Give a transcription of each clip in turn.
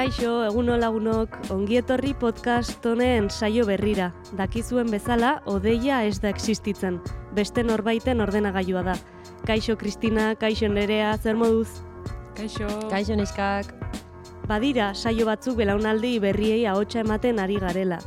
Kaixo, eguno lagunok, ongietorri podcast honen saio berrira. Dakizuen bezala, odeia ez da existitzen. Beste norbaiten ordenagailua da. Kaixo, Kristina, kaixo nerea, zer moduz? Kaixo. Kaixo neskak. Badira, saio batzuk belaunaldi berriei ahotsa ematen ari garela.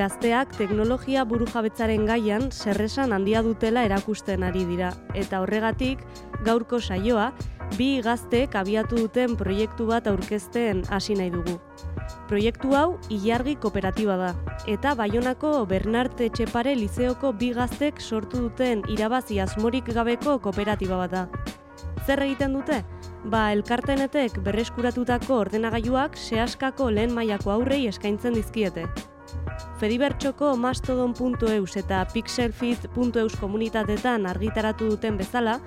Gazteak teknologia burujabetzaren gaian zerresan handia dutela erakusten ari dira. Eta horregatik, gaurko saioa, bi gazteek abiatu duten proiektu bat aurkezten hasi nahi dugu. Proiektu hau ilargi kooperatiba da, eta Baionako Bernard Etxepare Lizeoko bi gaztek sortu duten irabazi asmorik gabeko kooperatiba bat da. Zer egiten dute? Ba, elkartenetek berreskuratutako ordenagailuak sehaskako lehen mailako aurrei eskaintzen dizkiete. Fedibertsoko mastodon.eus eta pixelfit.eus komunitatetan argitaratu duten bezala,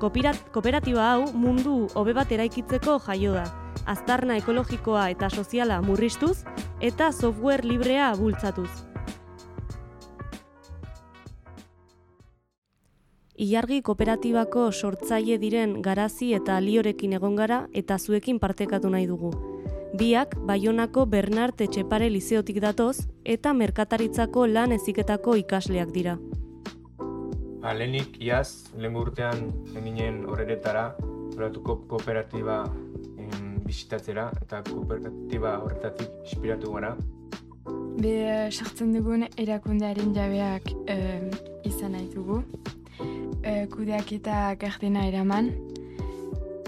kooperatiba hau mundu hobe bat eraikitzeko jaio da. Aztarna ekologikoa eta soziala murriztuz eta software librea bultzatuz. Ilargi kooperatibako sortzaile diren garazi eta aliorekin egon gara eta zuekin partekatu nahi dugu. Biak Baionako Bernard Etxepare Lizeotik datoz eta merkataritzako lan eziketako ikasleak dira. Ba, lehenik iaz, lehen urtean eginen horretara, horretuko kooperatiba em, bisitatzera eta kooperatiba horretatik inspiratu gara. Be, sartzen dugun erakundearen jabeak eh, izan nahi dugu. Eh, kudeak eta gardena eraman,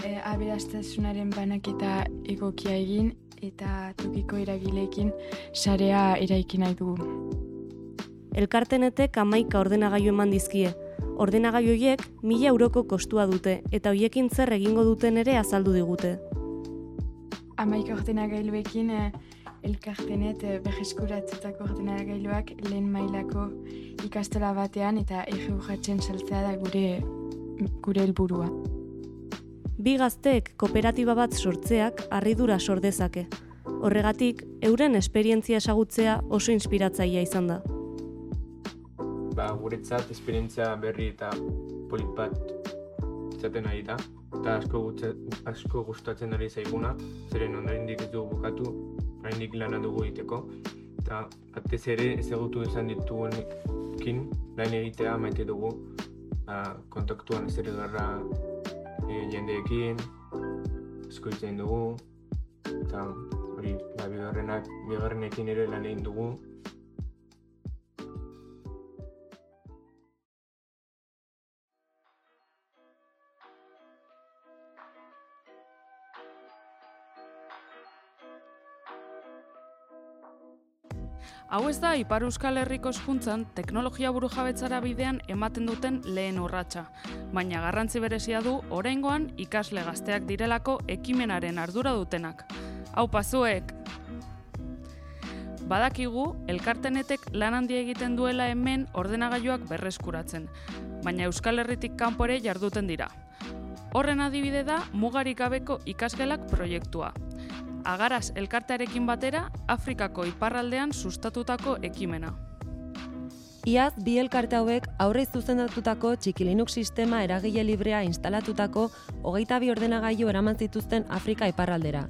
eh, aberastasunaren banaketa egokia egin eta tokiko eragileekin sarea eraiki nahi dugu. Elkartenetek amaika ordenagailu eman dizkie. Ordenagailu horiek mila euroko kostua dute eta hoiekin zer egingo duten ere azaldu digute. Amaik ordenagailuekin eh, elkartenet eh, berreskuratutako ordenagailuak lehen mailako ikastola batean eta ege urratzen saltzea da gure gure helburua. Bi gazteek kooperatiba bat sortzeak harridura sor dezake. Horregatik, euren esperientzia esagutzea oso inspiratzailea izan da. Ba, guretzat esperientzia berri eta polit bat izaten ari da. Eta asko, gutza, asko gustatzen ari zaiguna, zeren ondarindik ez dugu bukatu, oraindik lana dugu egiteko. Eta batez ere ezagutu izan ditugunekin lan egitea maite dugu ba, kontaktuan ez ere garra e, jendeekin, egin dugu, eta hori, ba, bigarrenak, bigarrenekin ere lan egin dugu, Hau ez da Ipar Euskal Herriko eskuntzan teknologia burujabetzara bidean ematen duten lehen urratsa, baina garrantzi berezia du oraingoan ikasle gazteak direlako ekimenaren ardura dutenak. Hau pazuek! Badakigu, elkartenetek lan handia egiten duela hemen ordenagailuak berreskuratzen, baina Euskal Herritik kanpore jarduten dira. Horren adibide da mugarik gabeko ikasgelak proiektua, Agaraz elkartearekin batera Afrikako iparraldean sustatutako ekimena. Iaz, bi elkarte hauek aurre zuzendatutako txikilinuk sistema eragile librea instalatutako hogeita bi ordenagailu eraman zituzten Afrika iparraldera,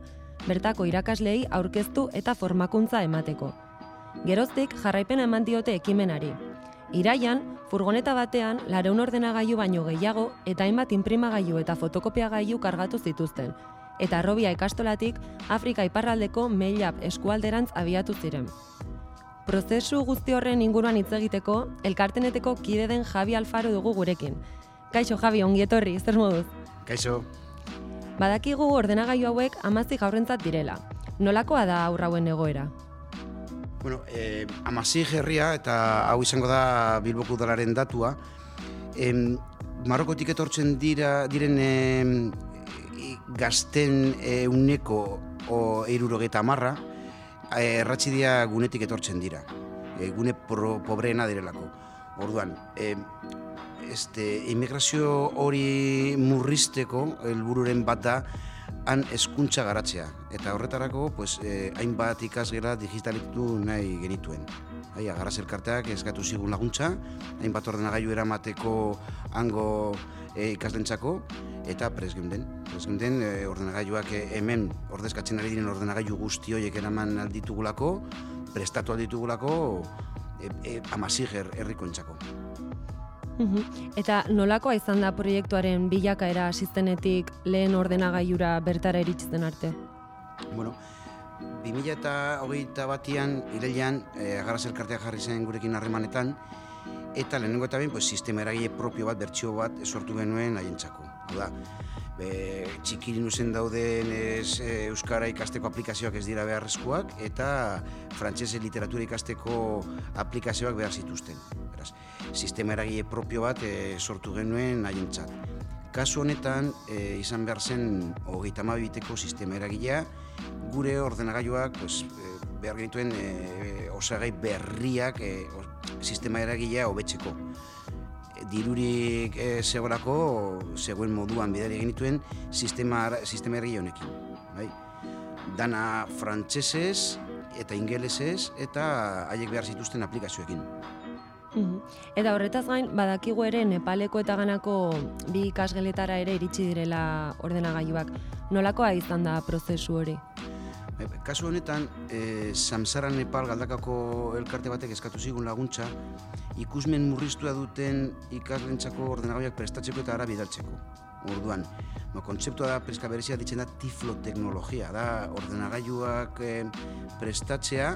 bertako irakaslei aurkeztu eta formakuntza emateko. Geroztik jarraipena eman diote ekimenari. Iraian, furgoneta batean, lareun ordenagailu baino gehiago eta hainbat inprimagailu eta fotokopiagailu kargatu zituzten, eta Robia ikastolatik Afrika iparraldeko Meilap eskualderantz abiatu ziren. Prozesu guzti horren inguruan hitz egiteko, elkarteneteko kide den Javi Alfaro dugu gurekin. Kaixo Javi, ongi etorri, zer moduz? Kaixo, Badakigu ordenagailu hauek amazi gaurrentzat direla. Nolakoa da aurrauen egoera? bueno, eh, amasi herria eta hau izango da Bilboko udalaren datua. Em, Marokotik etortzen dira, diren em, gazten e, uneko o, eirurogeta marra, erratzi dira gunetik etortzen dira. E, gune pro, pobreena direlako. Orduan, e, este, immigrazio hori murrizteko helbururen bat da han eskuntza garatzea. Eta horretarako, pues, eh, hainbat ikasgela digitalitu nahi genituen. Hai, agaraz elkarteak eskatu zigun laguntza, hainbat ordenagailu eramateko hango e, ikaslentzako, eta pres geunden. Pres geunden e, ordenagailuak e, hemen ordezkatzen ari diren ordenagailu guzti horiek eraman alditugulako, prestatu alditugulako, e, e, amaziger herriko entzako. Mhm. Eta nolakoa izan da proiektuaren bilakaera asistenetik lehen ordenagailura bertara iritzen arte? Bueno, 2000 eta hogeita batian, irailean, e, agarraz elkartea jarri zen gurekin harremanetan, eta lehenengo eta ben, pues, sistema eragile propio bat, bertsio bat, sortu genuen haientzako. Hau da, be, txikirin usen dauden ez, e, Euskara ikasteko aplikazioak ez dira beharrezkoak, eta frantsese literatura ikasteko aplikazioak behar zituzten. Beraz, sistema eragile propio bat e, sortu genuen haientzat. Kasu honetan, e, izan behar zen hogeita biteko sistema eragilea, gure ordenagailuak pues, e, behar genituen e, osagai berriak e, sistema eragilea hobetzeko. Dirurik e, zegoelako, zegoen moduan bidari genituen sistema, sistema eragile honekin. Bai? Dana frantsesez eta ingelesez eta haiek behar zituzten aplikazioekin. Mhm. Eta horretaz gain, badakigu ere Nepaleko eta ganako bi ikasgeletara ere iritsi direla ordenagailuak. Nolakoa izan da prozesu hori? Bai, kasu honetan, e, Samsara Nepal galdakako elkarte batek eskatu zigun laguntza, ikusmen murriztua duten ikaslentzako ordenagailuak prestatzeko eta ara bidaltzeko. Orduan, no, kontzeptua da preska berezia ditzen da tiflo teknologia, da ordenagailuak e, prestatzea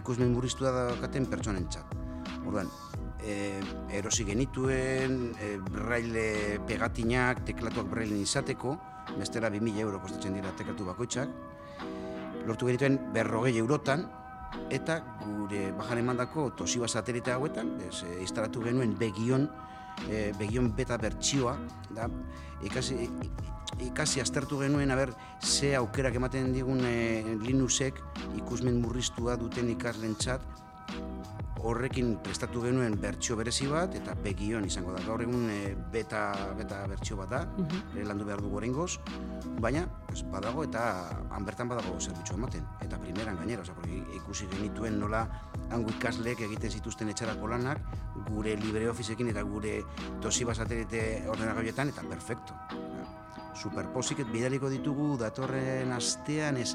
ikusmen murriztua daukaten pertsonentzat. Orduan, e, erosi genituen, e, braille pegatinak, teklatuak braille izateko, bestela 2000 euro kostatzen dira teklatu bakoitzak, lortu genituen berrogei eurotan, eta gure bajan emandako Toshiba satelite hauetan, ez, e, instalatu genuen begion, e, begion beta bertsioa, da, ikasi, ikasi aztertu genuen, aber, ze aukerak ematen digun e, Linuxek ikusmen murriztua duten ikaslentzat, horrekin prestatu genuen bertsio berezi bat eta begion izango da. Gaur egun e, beta beta bertsio bat da, uh landu behar dugu oraingoz, baina pues, badago eta han bertan badago zerbitzu ematen eta primeran gainera, osea, ikusi genituen nola hango ikasleek egiten zituzten etxarako lanak gure LibreOfficeekin eta gure Toshiba satelite ordenagailuetan eta perfecto. Superposiket bidaliko ditugu datorren astean ez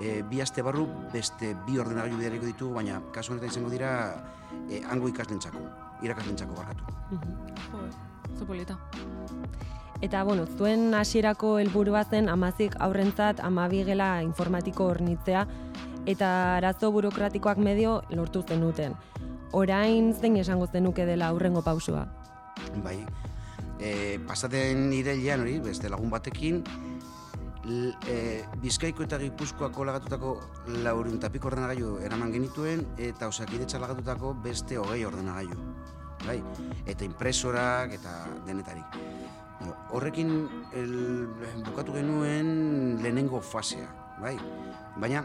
e, bi aste barru beste bi ordenagailu bidaliko ditugu, baina kasu honetan izango dira e, hango ikaslentzako, irakaslentzako barkatu. Mhm. polita. Eta, bueno, zuen hasierako helburua zen amazik aurrentzat amabigela informatiko hornitzea eta arazo burokratikoak medio lortu zenuten. Orain zein esango zenuke dela aurrengo pausua? Bai, e, pasaten irailean hori, beste lagun batekin, e, Bizkaiko eta Gipuzkoako lagatutako laurun tapiko ordenagailu eraman genituen eta osakidetza lagatutako beste hogei ordenagailu. Bai? Eta impresorak eta denetarik. Horrekin el, bukatu genuen lehenengo fasea. Bai? Baina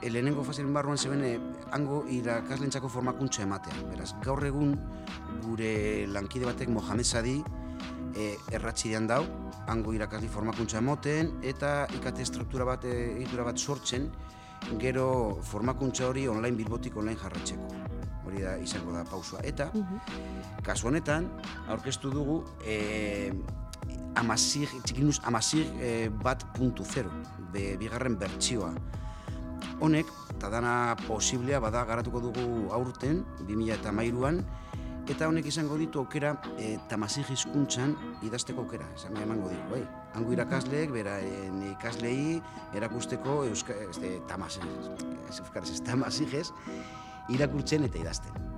el lehenengo fasearen barruan zeben eh, hango irakaslentzako formakuntza ematea. Beraz, gaur egun gure lankide batek Mohamed Sadi e, erratxidean dau, hango irakasli formakuntza emoten, eta ikate struktura bat, e, egitura bat sortzen, gero formakuntza hori online bilbotik online jarratzeko. Hori da izango da pausua. Eta, mhm. kasu honetan, aurkeztu dugu, e, amazir, txikinuz, amazir e, bat puntu zero, be, bigarren bertsioa. Honek, eta dana posiblea, bada garatuko dugu aurten, 2000 eta honek izango ditu aukera e, tamasi hizkuntzan idazteko aukera, esan emango ditu, bai. Hango irakasleek, bera, ikaslei erakusteko euska, este, tamasi, euskaraz, tamasi irakurtzen eta idazten.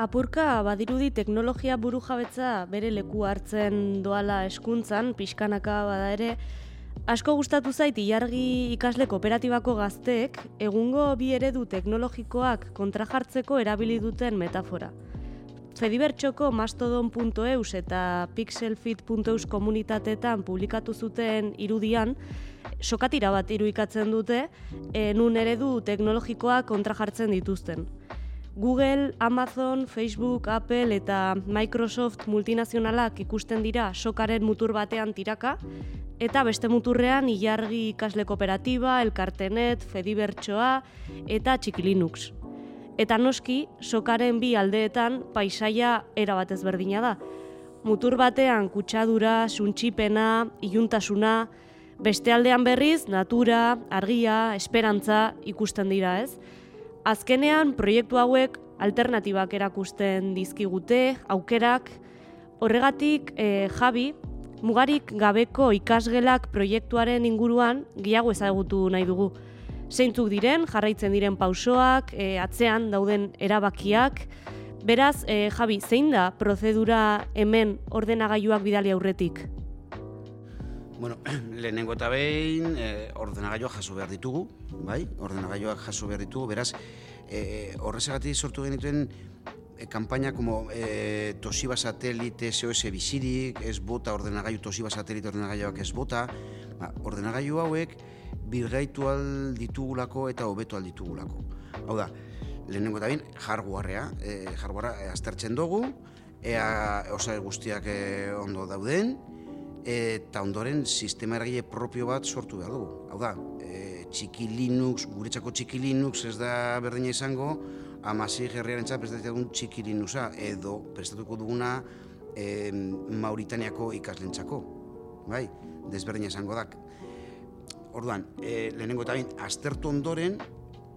Apurka badirudi teknologia buru jabetza bere leku hartzen doala eskuntzan, pixkanaka bada ere, Asko gustatu zait ilargi ikasle kooperatibako gazteek egungo bi eredu teknologikoak kontrajartzeko erabili duten metafora. Fedibertxoko mastodon.eus eta pixelfit.eus komunitateetan publikatu zuten irudian, sokatira bat irudikatzen dute, e, nun eredu teknologikoa kontrajartzen dituzten. Google, Amazon, Facebook, Apple eta Microsoft multinazionalak ikusten dira sokaren mutur batean tiraka, eta beste muturrean ilargi ikasle kooperatiba, elkartenet, fedibertsoa eta txikilinux. Eta noski, sokaren bi aldeetan paisaia erabat ezberdina da. Mutur batean kutsadura, suntxipena, iluntasuna, beste aldean berriz, natura, argia, esperantza ikusten dira ez. Azkenean, proiektu hauek alternatibak erakusten dizkigute, aukerak, horregatik e, Javi, mugarik gabeko ikasgelak proiektuaren inguruan gehiago ezagutu nahi dugu. Zeintzuk diren, jarraitzen diren pausoak, e, atzean dauden erabakiak, Beraz, e, Javi, zein da prozedura hemen ordenagailuak bidali aurretik? Bueno, lehenengo eta behin e, ordenagailuak jaso behar ditugu, bai? Ordenagailuak jaso behar ditugu, beraz, e, horrezagatik sortu genituen e, kampaina como e, Toshiba Satellite SOS bizirik, ez bota ordenagailu Toshiba Satellite ordenagailuak ez bota, ba, ordenagailu hauek birgaitu ditugulako eta hobetu al ditugulako. Hau da, lehenengo eta behin, hardwarea, e, hardwarea aztertzen dugu, ea osa guztiak e, ondo dauden, eta ondoren sistema eragile propio bat sortu behar dugu. Hau da, e, txiki Linux, guretzako txiki Linux ez da berdina izango, amasi gerriaren txat prestatzen txiki Linuxa, edo prestatuko duguna e, Mauritaniako ikaslentzako. Bai, desberdina izango dak. Orduan, e, lehenengo eta bain, aztertu ondoren,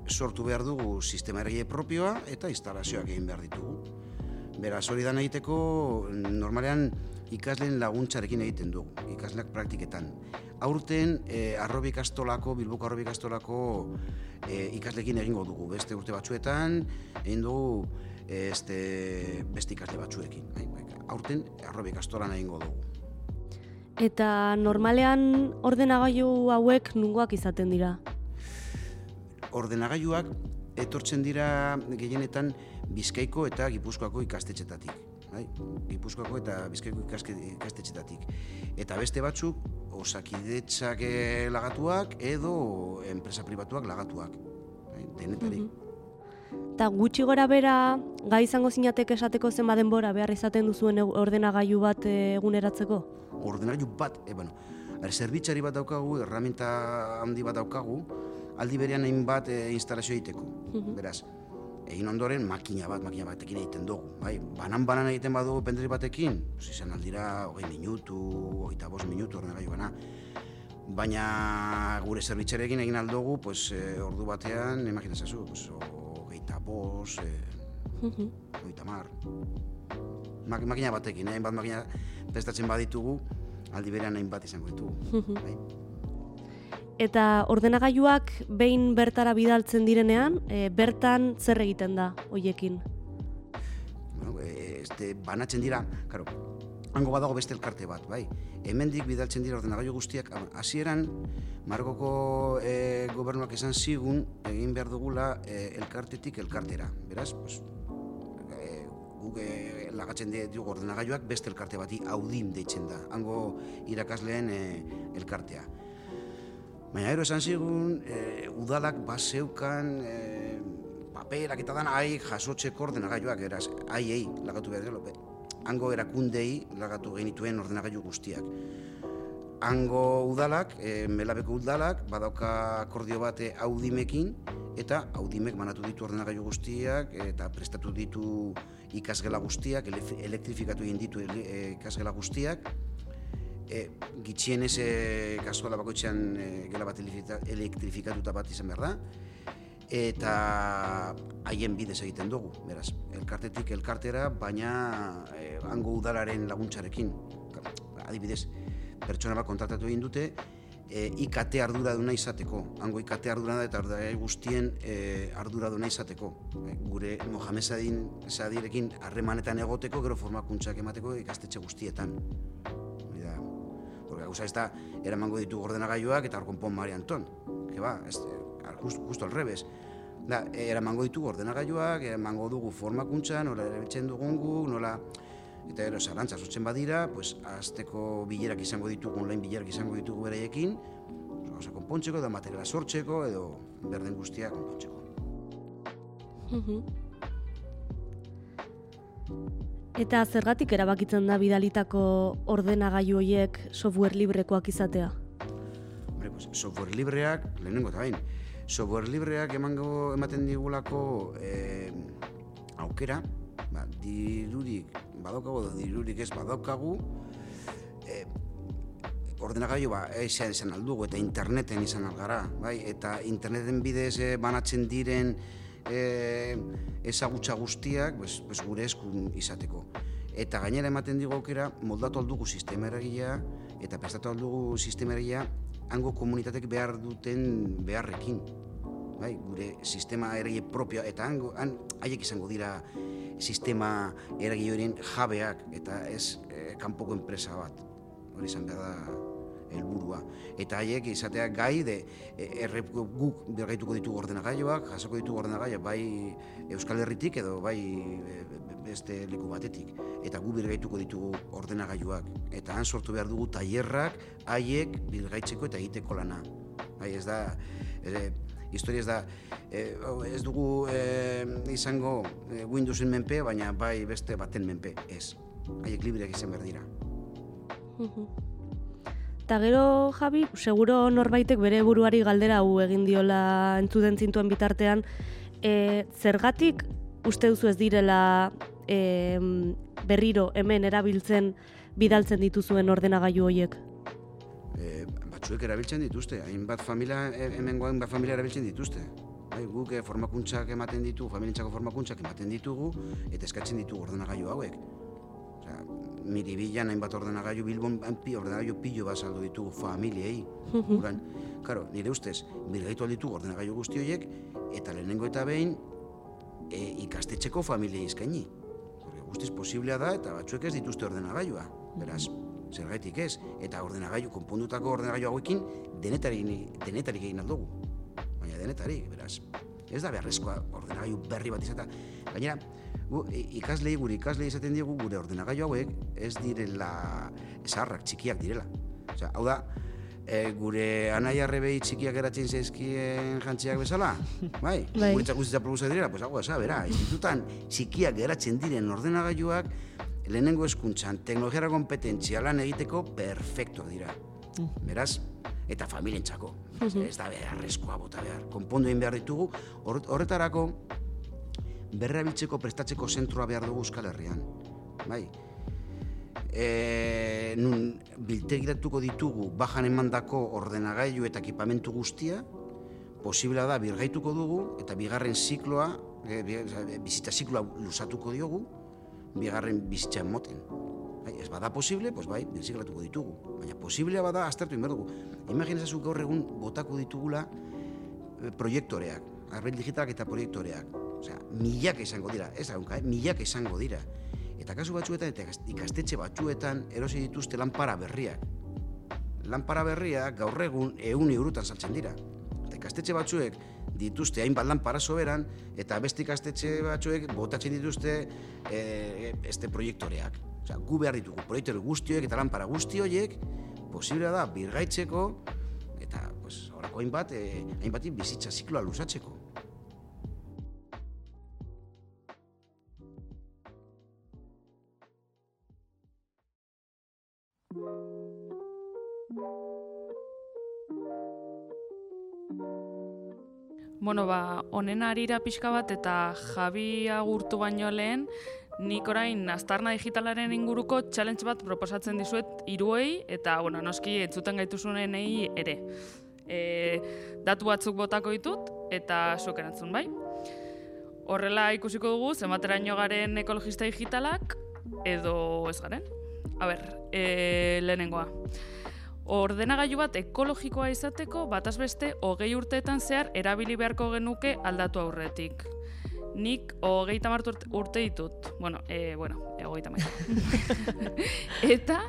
sortu behar dugu sistema eragile propioa eta instalazioak egin behar ditugu. Beraz, hori dan egiteko, normalean, ikasleen laguntzarekin egiten dugu, ikasleak praktiketan. Aurten, e, arrobi ikastolako, bilboko arrobi ikastolako e, ikaslekin egingo dugu. Beste urte batzuetan, egin dugu este, beste ikasle batzuekin. Bai, bai, aurten, arrobi ikastolan egingo dugu. Eta normalean ordenagailu hauek nungoak izaten dira? Ordenagailuak etortzen dira gehienetan Bizkaiko eta Gipuzkoako ikastetxetatik bai? Gipuzkoako eta Bizkaiko ikastetxetatik. Eta beste batzuk, osakidetzak eh, lagatuak edo enpresa pribatuak lagatuak. Bai? Denetari. Mhm. Eta gutxi gora bera, gai izango zinatek esateko zen denbora behar izaten duzuen ordenagailu bat eh, eguneratzeko? Ordenagailu bat, e, bueno, er, zerbitzari bat daukagu, erraminta handi bat daukagu, aldi berean egin bat e, instalazio egiteko. Mhm. Beraz, egin ondoren makina bat, makina batekin egiten dugu. Bai, banan-banan egiten badugu pendri batekin, izan aldira, hogei minutu, hogeita bost minutu, horren gai bana. Baina gure zerbitzarekin egin aldugu, pues, e, ordu batean, emakina zazu, pues, hogeita bost, e, hogeita mar. Mak, makina batekin, eh? bat makina prestatzen baditugu, aldi berean hain bat izango ditugu. bai? Eta ordenagailuak behin bertara bidaltzen direnean, e, bertan zer egiten da hoiekin? Bueno, este, banatzen dira, karo, hango badago beste elkarte bat, bai. Hemendik bidaltzen dira ordenagailu guztiak, hasieran Margoko e, gobernuak esan zigun egin behar dugula e, elkartetik elkartera. Beraz, pues, guk e, lagatzen dugu ordenagailuak beste elkarte bati audim deitzen da. Hango irakasleen e, elkartea. Baina ero esan zigun, e, udalak baseukan e, paperak eta dan ai jasotzeko ordenagailuak, eraz, ai, ei, lagatu behar gero, hango erakundei lagatu genituen ordenagailu guztiak. Hango udalak, e, melabeko udalak, badauka akordio bate audimekin, eta audimek manatu ditu ordenagailu guztiak, eta prestatu ditu ikasgela guztiak, elektrifikatu egin ditu ikasgela guztiak, e, gitxienez e, kaskola bakoitzean e, gela bat elektrifikatuta bat izan behar da, eta haien bidez egiten dugu, beraz, elkartetik elkartera, baina e, hango udalaren laguntzarekin, adibidez, pertsona bat kontratatu egin dute, e, IKT ardura duna izateko, hango IKT ardura da eta ardura guztien e, ardura duna izateko. E, gure Mohamed Sadirekin harremanetan egoteko, gero formakuntzak emateko ikastetxe guztietan Gauza ez da, eramango ditu ordenagailuak eta hor konpon Mari Anton. Que ba, ez, eh, just, justo revés. Da, eh, eramango ditu ordenagailuak, eramango dugu formakuntza, nola erabiltzen dugun guk, nola eta ero zarantza sortzen badira, pues, azteko bilerak izango ditugu, online bilerak izango ditugu bereiekin, gauza konpontzeko, da materiala sortzeko, edo berden guztia konpontzeko. Mhm. Eta zergatik erabakitzen da bidalitako ordenagailu horiek software librekoak izatea? Hombre, pues, software libreak, lehenengo eta bain, software libreak emango ematen digulako eh, aukera, ba, dirurik badaukagu dirurik ez badaukagu, eh, ordenagailu ba, esan izan aldugu eta interneten izan algara, bai? eta interneten bidez eh, banatzen diren e, ezagutza guztiak pues, pues gure eskun izateko. Eta gainera ematen digu aukera moldatu aldugu sistema eragilea eta prestatu aldugu sistema eragilea hango komunitatek behar duten beharrekin. Bai, gure sistema eragile propioa eta hango, han, haiek izango dira sistema eragile horien jabeak eta ez e, kanpoko enpresa bat. Hori izan behar da helburua. Eta haiek izatea gai de e, errep guk bergaituko ditugu ordenagailuak, jasoko ditugu ordenagailuak bai Euskal Herritik edo bai e, beste leku batetik. Eta gu birgaituko ditugu ordenagailuak. Eta han sortu behar dugu tailerrak haiek birgaitzeko eta egiteko lana. Bai, ez da, e, historia ez da, e, ez dugu e, izango Windowsen menpe, baina bai beste baten menpe, ez. Haiek libreak izan behar dira. Eta gero, Javi, seguro norbaitek bere buruari galdera hau egin diola entzuden zintuen bitartean, e, zergatik uste duzu ez direla e, berriro hemen erabiltzen bidaltzen dituzuen ordenagailu horiek? E, batzuek erabiltzen dituzte, hainbat familia, e, hemen bat familia erabiltzen dituzte. Bai, guk e, formakuntzak ematen ditu, familientzako formakuntzak ematen ditugu, eta eskatzen ditugu ordenagailu hauek miribilan hainbat ordenagailu bilbon pi ordenagailu pilo bat saldu ditugu familiei. Uran, karo, nire ustez, birgaitu alditugu ordenagailu guzti horiek, eta lehenengo eta behin e, ikastetxeko familiei izkaini. Porque guztiz posiblea da, eta batzuek ez dituzte ordenagailua. Beraz, zergaitik ez, eta ordenagailu, konpondutako ordenagailu hauekin, denetarik, denetarik egin aldugu. Baina denetarik, beraz, ez da beharrezkoa ordenagailu berri bat izata. Gainera, gu, ikaslei gure ikaslei izaten diegu gure ordenagailu hauek ez direla esarrak txikiak direla. Osea, hau da, e, gure anai arrebei txikiak eratzen zaizkien jantziak bezala, bai? bai. Guretzak guztitza produza direla, pues hau esa, bera, institutan txikiak geratzen diren ordenagailuak lehenengo eskuntzan teknologiara kompetentzia lan egiteko perfecto dira. Mm. Beraz, eta familientzako. Ez da beharrezkoa bota behar. Konpondu egin behar ditugu, horretarako berrabiltzeko prestatzeko zentrua behar dugu Euskal Herrian. Bai. E, nun biltegiratuko ditugu bajan emandako ordenagailu eta ekipamentu guztia, posibila da birgaituko dugu eta bigarren zikloa, e, bizitza zikloa lusatuko diogu, bigarren bizitza emoten. Bai, ez bada posible, pues bai, birziklatuko ditugu. Baina posiblea bada aztertu inber dugu. Imaginazazu gaur egun botako ditugula e, proiektoreak, arbel digitalak eta proiektoreak. Osea, milak izango dira, ez da, eh? milak izango dira. Eta kasu batzuetan, eta ikastetxe batzuetan erosi dituzte lanpara berriak. Lanpara berriak gaur egun egun eurotan saltzen dira. Eta ikastetxe batzuek dituzte hainbat lanpara soberan, eta beste ikastetxe batzuek botatzen dituzte e, este proiektoreak. Osea, gu behar ditugu proiektore guztioek eta lanpara guzti horiek, posiblea da birgaitzeko, eta, pues, horako hainbat, e, hainbat bizitza zikloa lusatzeko. Bueno, ba, onen arira pixka bat eta Javi agurtu baino lehen, nik orain aztarna digitalaren inguruko challenge bat proposatzen dizuet iruei eta, bueno, noski entzuten gaituzunen ere. E, datu batzuk botako ditut eta zuek erantzun, bai? Horrela ikusiko dugu, zenbateraino garen ekologista digitalak edo ez garen? A ber, e, lehenengoa. Ordenagailu bat ekologikoa izateko bataz beste hogei urteetan zehar erabili beharko genuke aldatu aurretik. Nik hogeita martu urte ditut. Bueno, e, bueno, e, hogeita Eta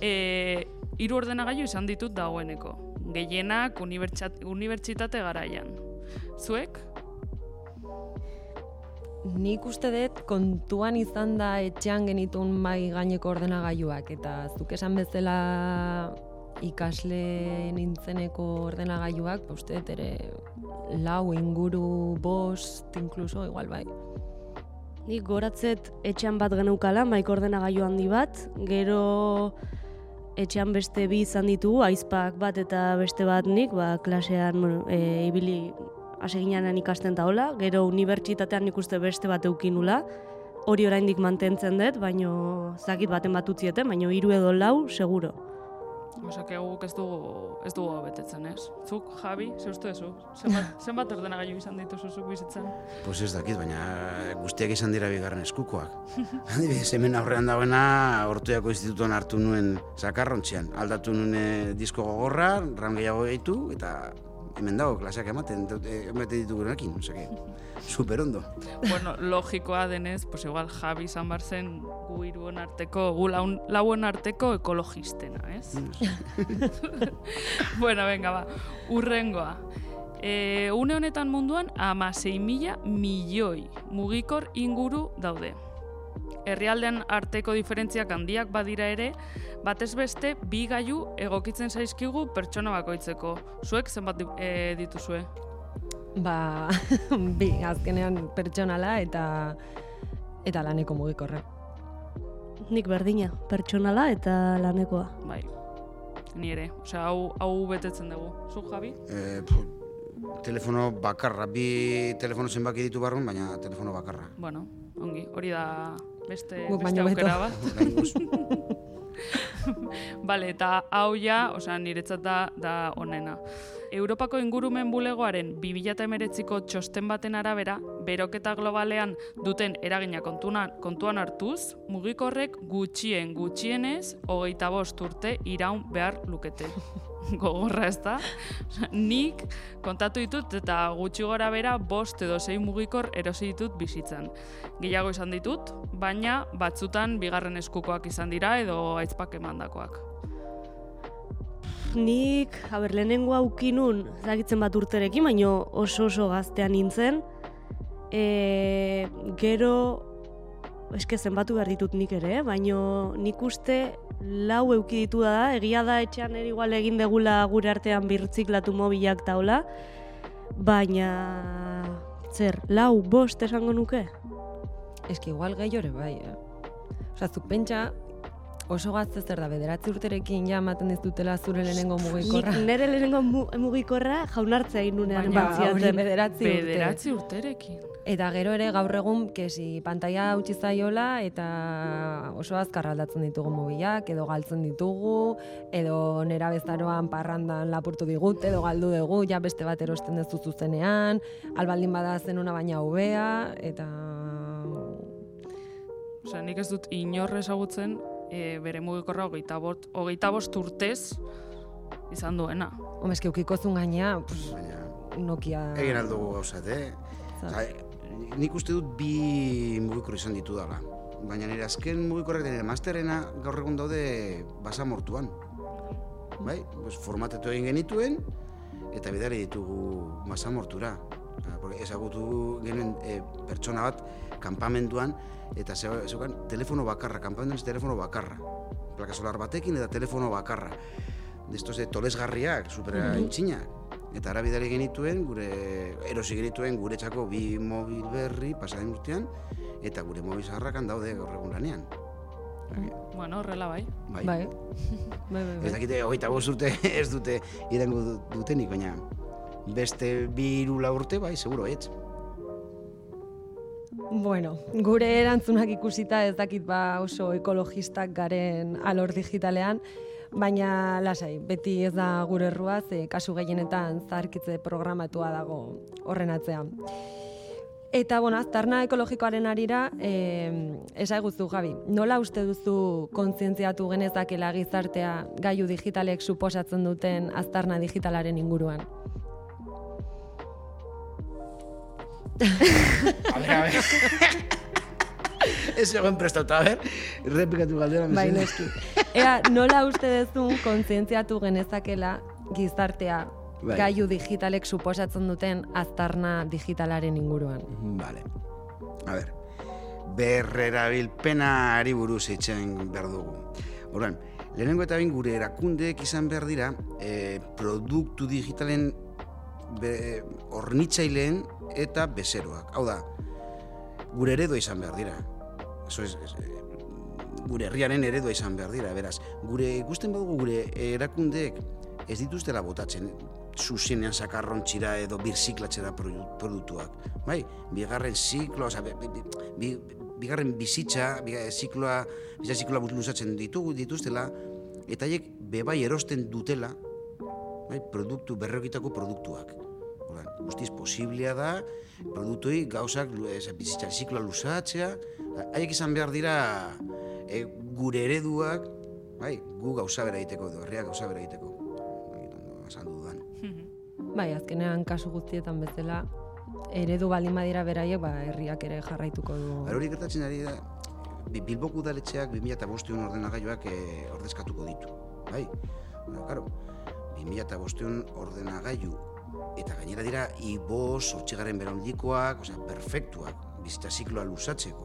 e, hiru ordenagailu izan ditut dagoeneko. Gehienak unibertsitate garaian. Zuek? Nik uste dut kontuan izan da etxean genitun mai gaineko ordenagailuak eta zuk esan bezala ikasle nintzeneko ordenagailuak, ba uste ere lau inguru, bost, inkluso, igual bai. Nik goratzet etxean bat geneukala, maik ordenagailu handi bat, gero etxean beste bi izan ditugu, aizpak bat eta beste bat nik, ba, klasean bueno, e, ibili aseginan ikasten taola, gero unibertsitatean nik uste beste bat eukinula, hori oraindik mantentzen dut, baino zakit baten bat utzieten, baino hiru edo lau, seguro. Osak guk ez dugu, ez dugu betetzen, ez? Zuk, Javi, ze uste duzu? Zenbat, zenbat ordenagailu izan dituzu zuk bizitzan? Pues ez dakit, baina guztiak izan dira bigarren eskukoak. Adibidez, hemen aurrean dagoena Hortuako Institutuan hartu nuen zakarrontzian. Aldatu nuen eh, disko gogorra, ram gehiago gehitu, eta hemen dago klaseak ematen, eh, ematen ditugunekin, osake, super ondo. bueno, logikoa denez, pues igual Javi izan bar zen gu hiruen arteko, gu laun, lauen arteko ekologistena, ez? bueno, venga, ba, urrengoa. E, une honetan munduan, ama 6 mila milioi mugikor inguru daude. Herrialdean arteko diferentziak handiak badira ere, batez beste bi gailu egokitzen zaizkigu pertsona bakoitzeko. Zuek zenbat e, dituzue? Ba, bi, azkenean pertsonala eta eta laneko mugikorra. Nik berdina, pertsonala eta lanekoa. Bai, ni ere. Osea, hau, hau betetzen dugu. Zu, Javi? E, pu, telefono bakarra, bi telefono zenbaki ditu barrun, baina telefono bakarra. Bueno, ongi, hori da beste, Guk beste aukera bat. Bale, eta hau ja, osea, niretzat da, da onena. Europako ingurumen bulegoaren 2019ko txosten baten arabera, beroketa globalean duten eragina kontuna, kontuan hartuz, mugikorrek gutxien gutxienez hogeita bost urte iraun behar lukete. Gogorra ez da? Nik kontatu ditut eta gutxi gora bera bost edo sei mugikor erosi ditut bizitzan. Gehiago izan ditut, baina batzutan bigarren eskukoak izan dira edo aitzpak emandakoak. Nik, haber, lehenengo aukinun, zagitzen bat urterekin, baino oso oso gaztean nintzen. E, gero, eske zenbatu behar ditut nik ere, baino nik uste lau euki ditu da, egia da etxean ere igual egin degula gure artean birtziklatu mobilak taula, baina, zer, lau, bost esango nuke? Eski igual gehiore bai, eh? Osa, zuk pentsa, oso gazte zer da, bederatzi urterekin ja ematen dizutela zure lehenengo mugikorra. Nik nire lehenengo mu- mugikorra jaunartzea egin nunean Baina bantziaten. bederatzi urte. Bederatzi urterekin. Eta gero ere gaur egun, kesi, pantalla utzi zaiola eta oso azkar aldatzen ditugu mobilak, edo galtzen ditugu, edo nera bezaroan parrandan lapurtu digut, edo galdu dugu, ja beste bat erosten dezu zuzenean, albaldin bada zenuna baina hobea, eta... Osea, nik ez dut inorre ezagutzen e, bere mugikorra hogeita, bot, hogeita bost urtez izan duena. Homez, eski ukiko zuen gainea, pues, Baina, Nokia... egin aldugu gauzat, eh? Nik uste dut bi mugikor izan ditu dala. Baina nire azken mugikorrek nire masterrena gaur egun daude basamortuan. Bai, pues formatetu egin genituen, eta bidali ditugu basamortura. Ah, porque ezagutu genuen e, pertsona bat kanpamenduan, eta ze- zeukan telefono bakarra, kanpamenduan ez telefono bakarra. Plaka solar batekin eta telefono bakarra. Destos de tolesgarriak, super intxinak. Eta ara bidali genituen, gure erosi genituen guretzako bi mobil berri pasaren urtean, eta gure mobil zaharrakan daude gaur egun lanean. Bueno, horrela bai. Bai. Bai. bai, bai, Ez bai. dakite, hogeita bost urte ez dute irango du- dutenik, baina beste bi hiru lau urte, bai, seguro baietz. Bueno, gure erantzunak ikusita ez dakit ba oso ekologistak garen alor digitalean, baina lasai, beti ez da gure errua, ze kasu gehienetan zaharkitze programatua dago horren atzean. Eta, bueno, aztarna ekologikoaren arira, eh, esaiguzu, Javi, nola uste duzu kontzientziatu genezakela gizartea gailu digitalek suposatzen duten aztarna digitalaren inguruan? A ber, a ber. Ez egon prestauta, ber, repikatu galdera, Bai, mesedez. noski. Ea, nola uste dezun kontzientziatu genezakela gizartea Bai. gaiu digitalek suposatzen duten aztarna digitalaren inguruan. Vale. A ber, berrerabilpenari buruz eitzen behar dugu. Horan, lehenengo eta bain gure erakundeek izan behar dira e, produktu digitalen be, hornitzaileen eta bezeroak. Hau da, gure eredua izan behar dira. Eso es, es, eh, gure herriaren eredua izan behar dira, beraz. Gure ikusten badugu gure erakundeek ez dituztela botatzen zuzenean sakarrontzira edo birziklatzera produ- produktuak. Bai, bigarren ziklo, oza, bi, bi, bi, bigarren bizitza, bigarren zikloa, bizitza zikloa luzatzen ditugu dituztela, eta haiek bebai erosten dutela, bai, produktu, berreokitako produktuak. Ordan, guztiz posiblea da, produktui gauzak bizitza zikloa luzatzea, haiek izan behar dira e, gure ereduak, bai, gu gauza bera egiteko edo herriak gauza bera egiteko. Bai, esan dudan. Bai, azkenean kasu guztietan bezala, eredu baldin badira beraiek, ba, herriak ere jarraituko du. Hori gertatzen ari da, Bi- Bilboko udaletxeak 2005 ordenagailuak e, ordezkatuko ditu. Bai? Bueno, claro, 2005 ordenagailu eta gainera dira ibos, hortxigaren beraundikoak, osea, perfektuak, bizita zikloa luzatzeko.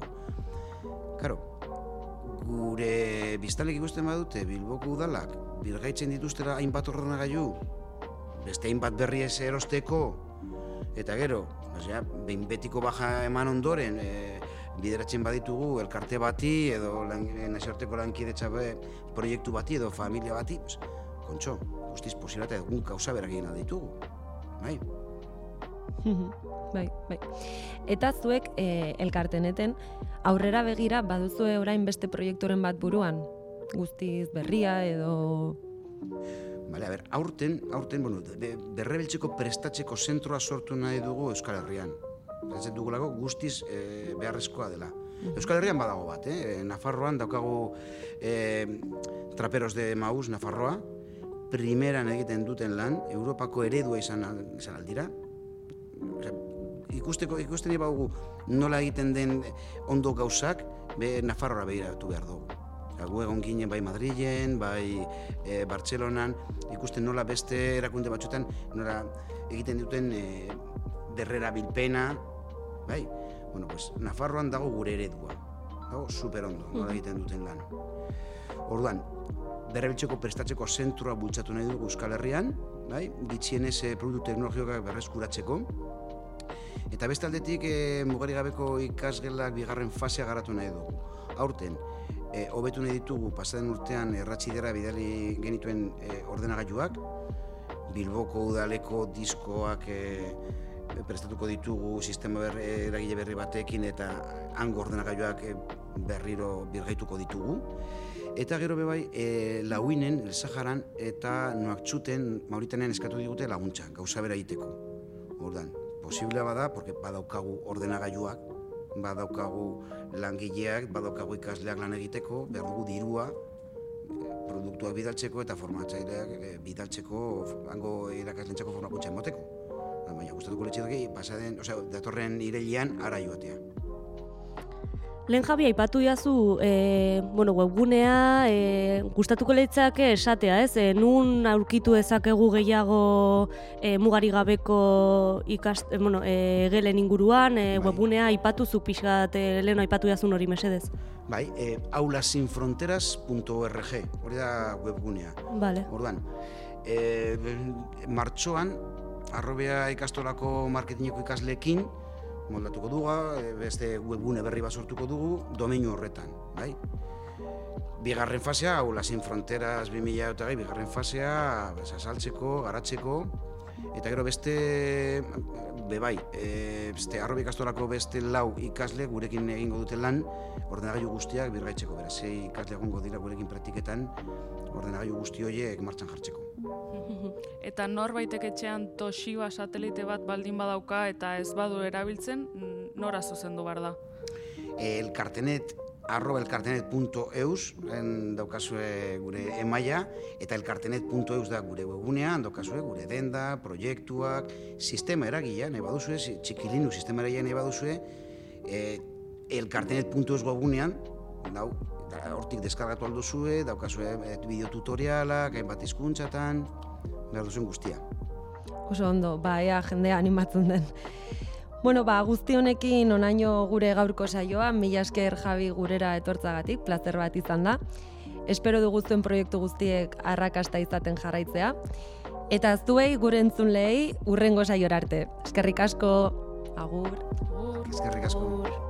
Claro, gure biztanlek ikusten badute Bilboko udalak birgaitzen dituztera hainbat ordenagailu, beste hainbat berri ez erosteko, eta gero, osea, behin betiko baja eman ondoren, e, bideratzen baditugu elkarte bati edo lan, nazioarteko lankidetza proiektu bati edo familia bati, pues, kontxo, guztiz posible eta egun kauza berak egin ditugu. Bai, bai, bai. Eta zuek e, elkarteneten aurrera begira baduzue orain beste proiekturen bat buruan? Guztiz berria edo... Bale, a ber, aurten, aurten, bueno, be, berrebeltzeko prestatzeko zentroa sortu nahi dugu Euskal Herrian. Pentsatzen dugulako guztiz e, beharrezkoa dela. Euskal Herrian badago bat, eh? Nafarroan daukagu e, traperos de Maus, Nafarroa, primeran egiten duten lan, Europako eredua izan, izan aldira. Osea, ikusteko, ikusten badugu nola egiten den ondo gauzak, be Nafarroa begiratu behar dugu. Gu egon ginen bai Madrilen, bai e, Bartzelonan, ikusten nola beste erakunde batzuetan nola egiten duten e, berrera bilpena, bai? Bueno, pues, Nafarroan dago gure eredua. Dago super ondo, nola egiten duten lan. Orduan, berrebiltzeko prestatzeko zentroa bultzatu nahi dugu Euskal Herrian, bai? Gitxienez e, produktu teknologikoak berreskuratzeko. Eta beste aldetik, e, mugari gabeko ikasgelak bigarren fasea garatu nahi dugu. Aurten, e, hobetu nahi ditugu pasaden urtean erratxidera bidali genituen e, ordenagailuak, Bilboko udaleko diskoak e, prestatuko ditugu sistema berri, eragile berri batekin eta hango ordenagailuak berriro birgaituko ditugu. Eta gero bebai, e, lauinen, El Saharan eta Noaktxuten Mauritanean eskatu digute laguntza, gauza bera egiteko. Ordan, posiblea bada, porque badaukagu ordenagailuak, badaukagu langileak, badaukagu ikasleak lan egiteko, behar dugu dirua, eh, produktuak bidaltzeko eta formatzaileak eh, bidaltzeko hango irakaslentzako formakuntza emoteko. Baina gustatuko letxetak pasaden, osea, datorren irailean ara joatea. Lehen Javi, aipatu jazu, e, bueno, webgunea, e, gustatuko leitzake esatea, ez? E, nun aurkitu dezakegu gehiago e, mugari gabeko ikast, e, bueno, e, gelen inguruan, e, Bai. webgunea aipatu zu pixkat, e, lehen aipatu jazun hori mesedez. Bai, e, aulasinfronteras.org, hori da webgunea. Vale. Orduan, e, martxoan, arrobea ikastolako marketingeko ikasleekin, moldatuko dugu, e, beste webgune berri bat sortuko dugu, domeinu horretan, bai? Bigarren fasea, hau Lasin Fronteras 2000 eta gai, bigarren fasea, azaltzeko, garatzeko, eta gero beste, be bai, e, beste arrobi ikastolako beste lau ikasle gurekin egingo dute lan, ordenagailu guztiak birgaitzeko, beraz, ikasle egongo dira gurekin praktiketan, ordenagailu guzti horiek martxan jartzeko. Eta norbaitek etxean Toshiba satelite bat baldin badauka eta ez badu erabiltzen, nora zuzendu behar da. elkartenet arroba elkartenet.eus en daukazue gure emaia eta elkartenet.eus da gure webgunean daukazue gure denda, proiektuak, sistema eragilea nahi baduzue, txikilinu sistema eragilea nahi baduzue, e, elkartenet.eus webgunean dau da, hortik deskargatu alduzue, daukazue e, bideo tutorialak, hainbat hizkuntzatan, behar duzuen guztia. Oso ondo, ba, ea jendea animatzen den. Bueno, ba, guzti honekin onaino gure gaurko saioa, mila esker jabi gurera etortzagatik, plazer bat izan da. Espero dugu zuen proiektu guztiek arrakasta izaten jarraitzea. Eta zuei gure entzunlei urrengo saiora arte. Eskerrik asko. Agur. Eskerrik asko. Agur.